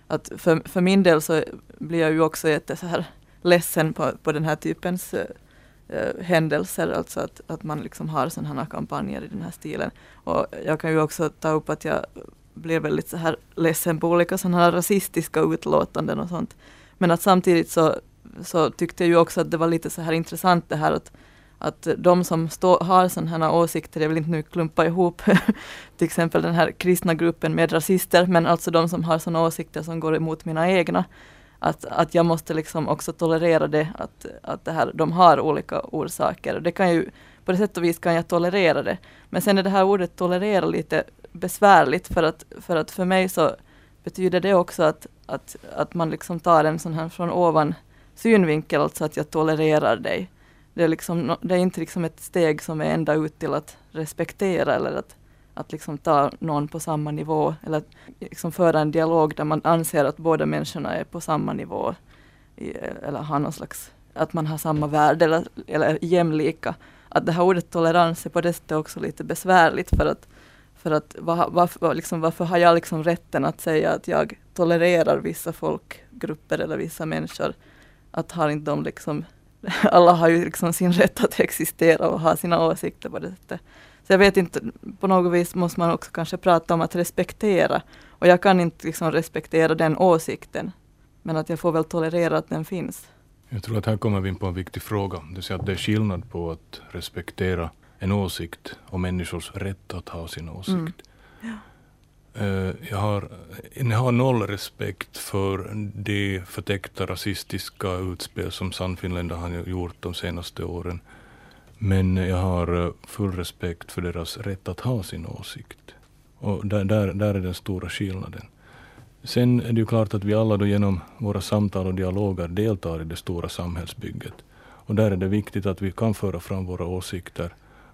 Att för, för min del så blir jag ju också jätte så här ledsen på, på den här typens äh, händelser, alltså att, att man liksom har sådana här kampanjer i den här stilen. Och jag kan ju också ta upp att jag blir väldigt så här ledsen på olika sådana här rasistiska utlåtanden och sånt. Men att samtidigt så, så tyckte jag ju också att det var lite så här intressant det här att att de som stå, har sådana här åsikter, jag vill inte nu klumpa ihop till exempel den här kristna gruppen med rasister, men alltså de som har sådana åsikter som går emot mina egna, att, att jag måste liksom också tolerera det, att, att det här, de har olika orsaker. Det kan ju, på det sätt och vis kan jag tolerera det. Men sen är det här ordet tolerera lite besvärligt för att för, att för mig så betyder det också att, att, att man liksom tar en sån här från ovan synvinkel, alltså att jag tolererar dig. Det är, liksom, det är inte liksom ett steg som är ända ut till att respektera eller att, att liksom ta någon på samma nivå eller att liksom föra en dialog där man anser att båda människorna är på samma nivå i, eller har någon slags, att man har samma värde eller, eller jämlika. Att det här ordet tolerans är på det sättet också lite besvärligt för att för att var, var, liksom, varför har jag liksom rätten att säga att jag tolererar vissa folkgrupper eller vissa människor? Att har inte de liksom, alla har ju liksom sin rätt att existera och ha sina åsikter på det sättet. Så jag vet inte, på något vis måste man också kanske prata om att respektera. Och jag kan inte liksom respektera den åsikten. Men att jag får väl tolerera att den finns. Jag tror att här kommer vi in på en viktig fråga. Det vill säga att det är skillnad på att respektera en åsikt och människors rätt att ha sin åsikt. Mm. Ja. Uh, jag, har, jag har noll respekt för de förtäckta rasistiska utspel som Sannfinländare har gjort de senaste åren. Men jag har eh, full respekt för deras rätt att ha sin åsikt. Och där, där, där är den stora skillnaden. Sen är det ju klart att vi alla då genom våra samtal och dialoger deltar i det stora samhällsbygget. Och där är det viktigt att vi kan föra fram våra åsikter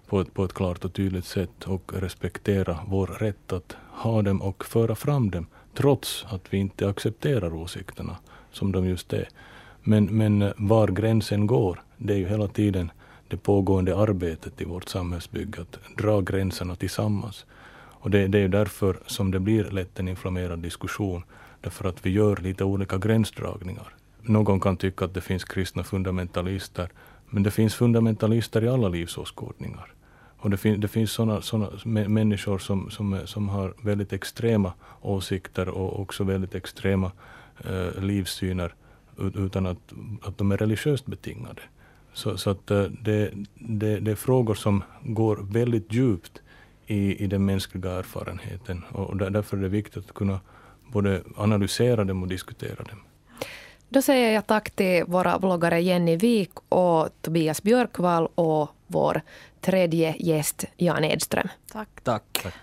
på ett, på ett klart och tydligt sätt och respektera vår rätt att ha dem och föra fram dem trots att vi inte accepterar åsikterna som de just är. Men, men eh, var gränsen går, det är ju hela tiden det pågående arbetet i vårt samhällsbygge, att dra gränserna tillsammans. Och det, det är ju därför som det blir lätt en inflammerad diskussion, därför att vi gör lite olika gränsdragningar. Någon kan tycka att det finns kristna fundamentalister, men det finns fundamentalister i alla livsåskådningar. Och det, fin det finns sådana såna människor som, som, som har väldigt extrema åsikter och också väldigt extrema eh, livssyner utan att, att de är religiöst betingade. Så, så att eh, det, det, det är frågor som går väldigt djupt i, i den mänskliga erfarenheten och därför är det viktigt att kunna både analysera dem och diskutera dem. Då säger jag tack till våra bloggare Jenny Wik och Tobias Björkvall och vår tredje gäst Jan Edström. Tack. Tack. tack.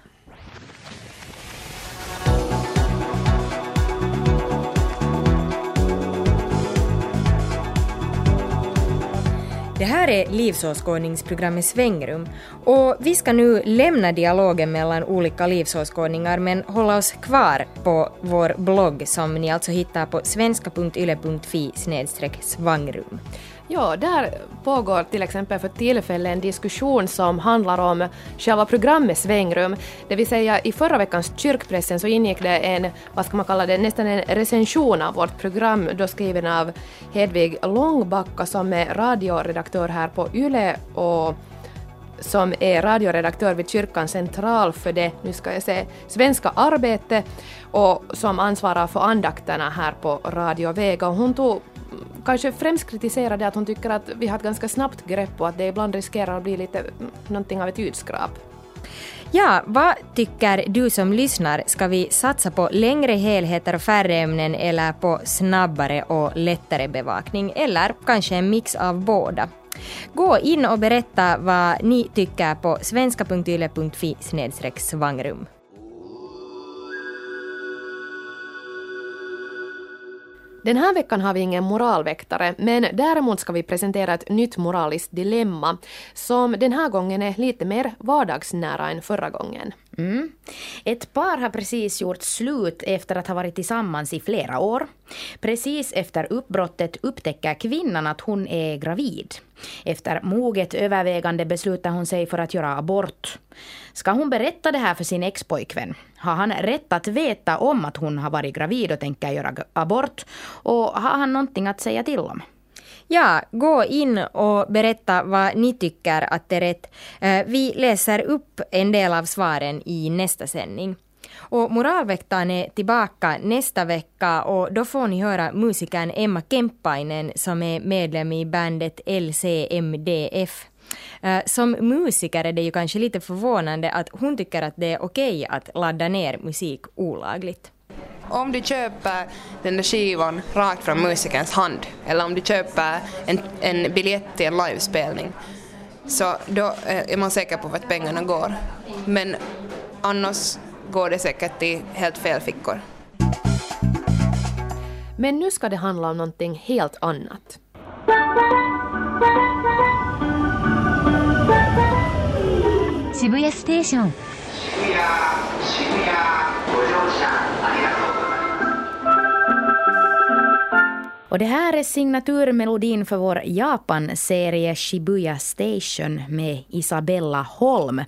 Det här är livsåskådningsprogrammet Svängrum och vi ska nu lämna dialogen mellan olika livsåskådningar men hålla oss kvar på vår blogg som ni alltså hittar på svenska.yle.fi svangrum. Ja, där pågår till exempel för tillfället en diskussion som handlar om själva programmet Svängrum. Det vill säga i förra veckans kyrkpressen så ingick det en, vad ska man kalla det, nästan en recension av vårt program, då skriven av Hedvig Långbacka som är radioredaktör här på YLE och som är radioredaktör vid Kyrkan central för det, nu ska jag säga, svenska arbete och som ansvarar för andakterna här på Radio Vega. hon tog kanske främst kritiserade att hon tycker att vi har ett ganska snabbt grepp och att det ibland riskerar att bli lite någonting av ett ljudskrap. Ja, vad tycker du som lyssnar? Ska vi satsa på längre helheter och färre ämnen eller på snabbare och lättare bevakning? Eller kanske en mix av båda? Gå in och berätta vad ni tycker på svenska.yle.fi svangrum. Den här veckan har vi ingen moralväktare, men däremot ska vi presentera ett nytt moraliskt dilemma som den här gången är lite mer vardagsnära än förra gången. Mm. Ett par har precis gjort slut efter att ha varit tillsammans i flera år. Precis efter uppbrottet upptäcker kvinnan att hon är gravid. Efter moget övervägande beslutar hon sig för att göra abort. Ska hon berätta det här för sin expojkvän? Har han rätt att veta om att hon har varit gravid och tänker göra abort? Och har han någonting att säga till om? Ja, gå in och berätta vad ni tycker att det är rätt. Eh, vi läser upp en del av svaren i nästa sändning. Och Moralväktaren är tillbaka nästa vecka och då får ni höra musikern Emma Kemppainen som är medlem i bandet LCMDF. Eh, som musiker är det ju kanske lite förvånande att hon tycker att det är okej att ladda ner musik olagligt. Om du köper den där skivan rakt från musikerns hand eller om du köper en, en biljett till en livespelning så då eh, är man säker på vart pengarna går. Men annars går det säkert till helt fel fickor. Men nu ska det handla om någonting helt annat. 渋谷ステーション Och det här är signaturmelodin för vår Japan-serie Shibuya Station med Isabella Holm,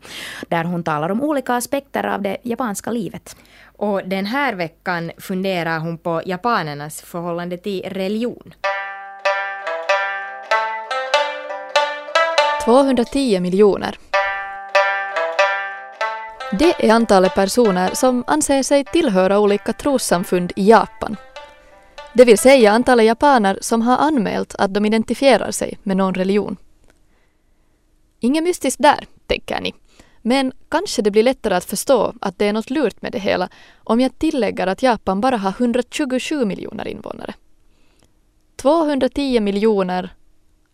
där hon talar om olika aspekter av det japanska livet. Och den här veckan funderar hon på japanernas förhållande till religion. 210 miljoner. det är antalet personer som anser sig tillhöra olika trossamfund i Japan. Det vill säga antalet japaner som har anmält att de identifierar sig med någon religion. Inget mystiskt där, tänker ni. Men kanske det blir lättare att förstå att det är något lurt med det hela om jag tillägger att Japan bara har 127 miljoner invånare. 210 miljoner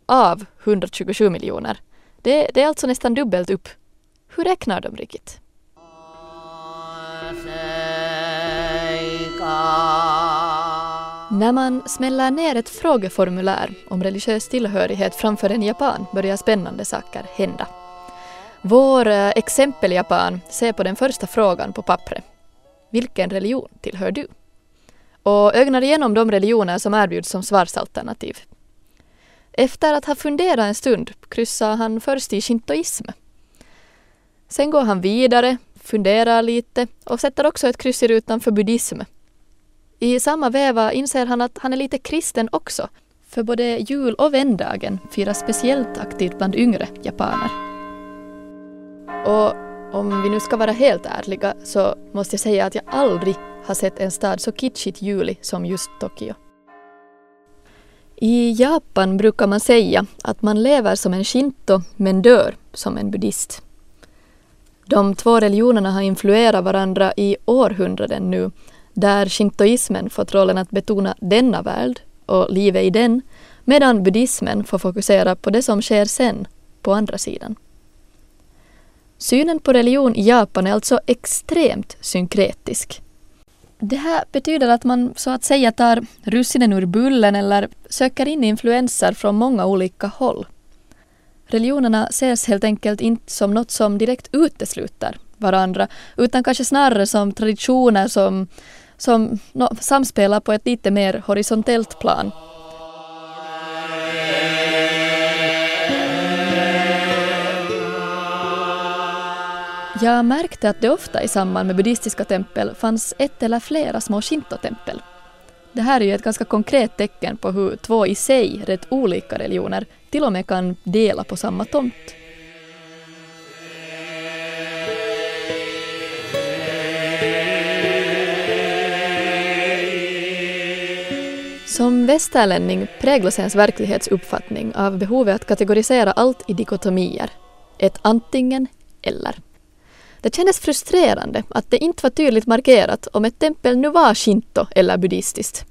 av 127 miljoner. Det, det är alltså nästan dubbelt upp. Hur räknar de riktigt? När man smäller ner ett frågeformulär om religiös tillhörighet framför en japan börjar spännande saker hända. Vår eh, exempeljapan exempel-japan ser på den första frågan på pappret. Vilken religion tillhör du? Och ögnar igenom de religioner som erbjuds som svarsalternativ. Efter att ha funderat en stund kryssar han först i shintoism. Sen går han vidare, funderar lite och sätter också ett kryss i rutan för buddhism. I samma veva inser han att han är lite kristen också, för både jul och vändagen firas speciellt aktivt bland yngre japaner. Och om vi nu ska vara helt ärliga så måste jag säga att jag aldrig har sett en stad så kitschigt julig som just Tokyo. I Japan brukar man säga att man lever som en shinto men dör som en buddhist. De två religionerna har influerat varandra i århundraden nu där shintoismen fått rollen att betona denna värld och livet i den medan buddhismen får fokusera på det som sker sen, på andra sidan. Synen på religion i Japan är alltså extremt synkretisk. Det här betyder att man så att säga tar russinen ur bullen eller söker in influenser från många olika håll. Religionerna ses helt enkelt inte som något som direkt utesluter varandra utan kanske snarare som traditioner som, som no, samspelar på ett lite mer horisontellt plan. Jag märkte att det ofta i samband med buddhistiska tempel fanns ett eller flera små shintotempel. Det här är ju ett ganska konkret tecken på hur två i sig rätt olika religioner till och med kan dela på samma tomt. Som västerlänning präglas ens verklighetsuppfattning av behovet att kategorisera allt i dikotomier. Ett antingen eller. Det kändes frustrerande att det inte var tydligt markerat om ett tempel nu var shinto eller buddhistiskt.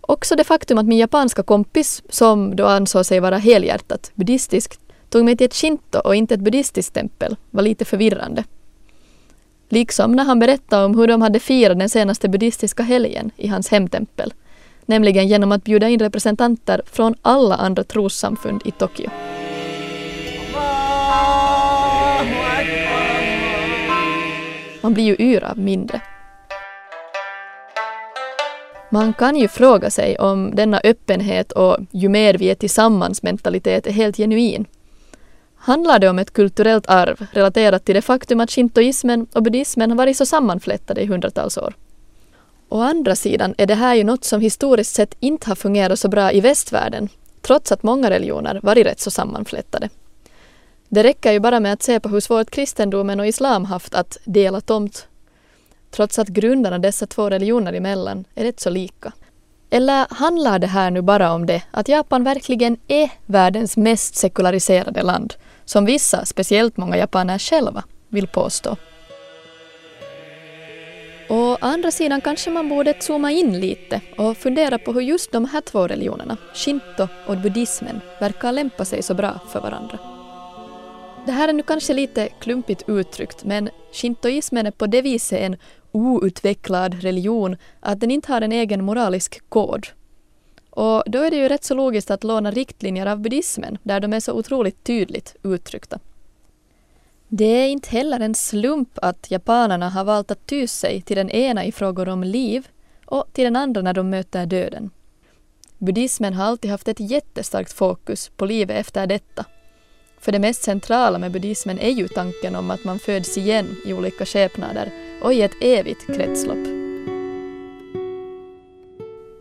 Också det faktum att min japanska kompis, som då ansåg sig vara helhjärtat buddhistisk, tog mig till ett shinto och inte ett buddhistiskt tempel var lite förvirrande. Liksom när han berättade om hur de hade firat den senaste buddhistiska helgen i hans hemtempel, nämligen genom att bjuda in representanter från alla andra trossamfund i Tokyo. Man blir ju yr av mindre. Man kan ju fråga sig om denna öppenhet och ju mer vi är tillsammans mentalitet är helt genuin. Handlar det om ett kulturellt arv relaterat till det faktum att shintoismen och buddhismen har varit så sammanflätade i hundratals år? Å andra sidan är det här ju något som historiskt sett inte har fungerat så bra i västvärlden, trots att många religioner varit rätt så sammanflätade. Det räcker ju bara med att se på hur svårt kristendomen och islam haft att dela tomt, trots att grundarna dessa två religioner emellan är rätt så lika. Eller handlar det här nu bara om det att Japan verkligen är världens mest sekulariserade land, som vissa, speciellt många japaner själva, vill påstå? Å andra sidan kanske man borde zooma in lite och fundera på hur just de här två religionerna, shinto och buddhismen, verkar lämpa sig så bra för varandra. Det här är nu kanske lite klumpigt uttryckt men shintoismen är på det viset en outvecklad religion att den inte har en egen moralisk kod. Och då är det ju rätt så logiskt att låna riktlinjer av buddhismen där de är så otroligt tydligt uttryckta. Det är inte heller en slump att japanerna har valt att ty sig till den ena i frågor om liv och till den andra när de möter döden. Buddhismen har alltid haft ett jättestarkt fokus på livet efter detta. För det mest centrala med buddhismen är ju tanken om att man föds igen i olika skepnader och i ett evigt kretslopp.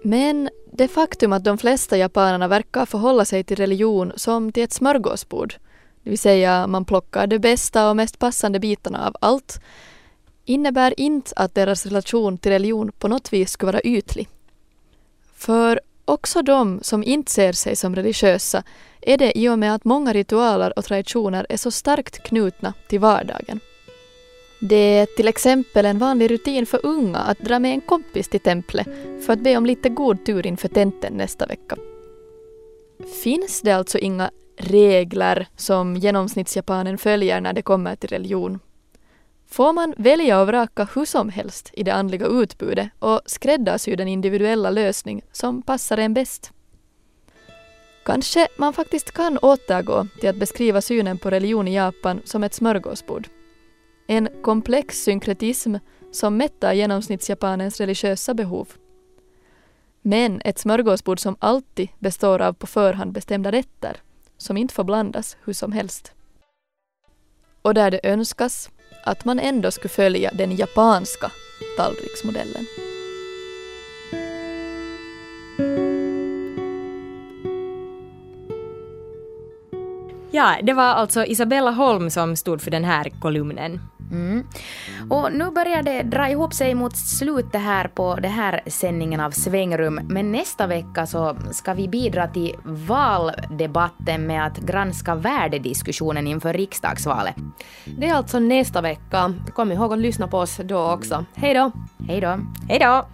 Men det faktum att de flesta japanerna verkar förhålla sig till religion som till ett smörgåsbord, det vill säga man plockar de bästa och mest passande bitarna av allt, innebär inte att deras relation till religion på något vis skulle vara ytlig. För också de som inte ser sig som religiösa är det i och med att många ritualer och traditioner är så starkt knutna till vardagen. Det är till exempel en vanlig rutin för unga att dra med en kompis till templet för att be om lite god tur inför tenten nästa vecka. Finns det alltså inga regler som genomsnittsjapanen följer när det kommer till religion? Får man välja och vraka hur som helst i det andliga utbudet och skräddarsy den individuella lösning som passar en bäst? Kanske man faktiskt kan återgå till att beskriva synen på religion i Japan som ett smörgåsbord. En komplex synkretism som mättar genomsnittsjapanens religiösa behov. Men ett smörgåsbord som alltid består av på förhand bestämda rätter, som inte får blandas hur som helst. Och där det önskas att man ändå skulle följa den japanska tallriksmodellen. Ja, det var alltså Isabella Holm som stod för den här kolumnen. Mm. Och nu börjar det dra ihop sig mot slutet här på den här sändningen av Svängrum. Men nästa vecka så ska vi bidra till valdebatten med att granska värdediskussionen inför riksdagsvalet. Det är alltså nästa vecka. Kom ihåg att lyssna på oss då också. Hej då! Hej då! Hej då!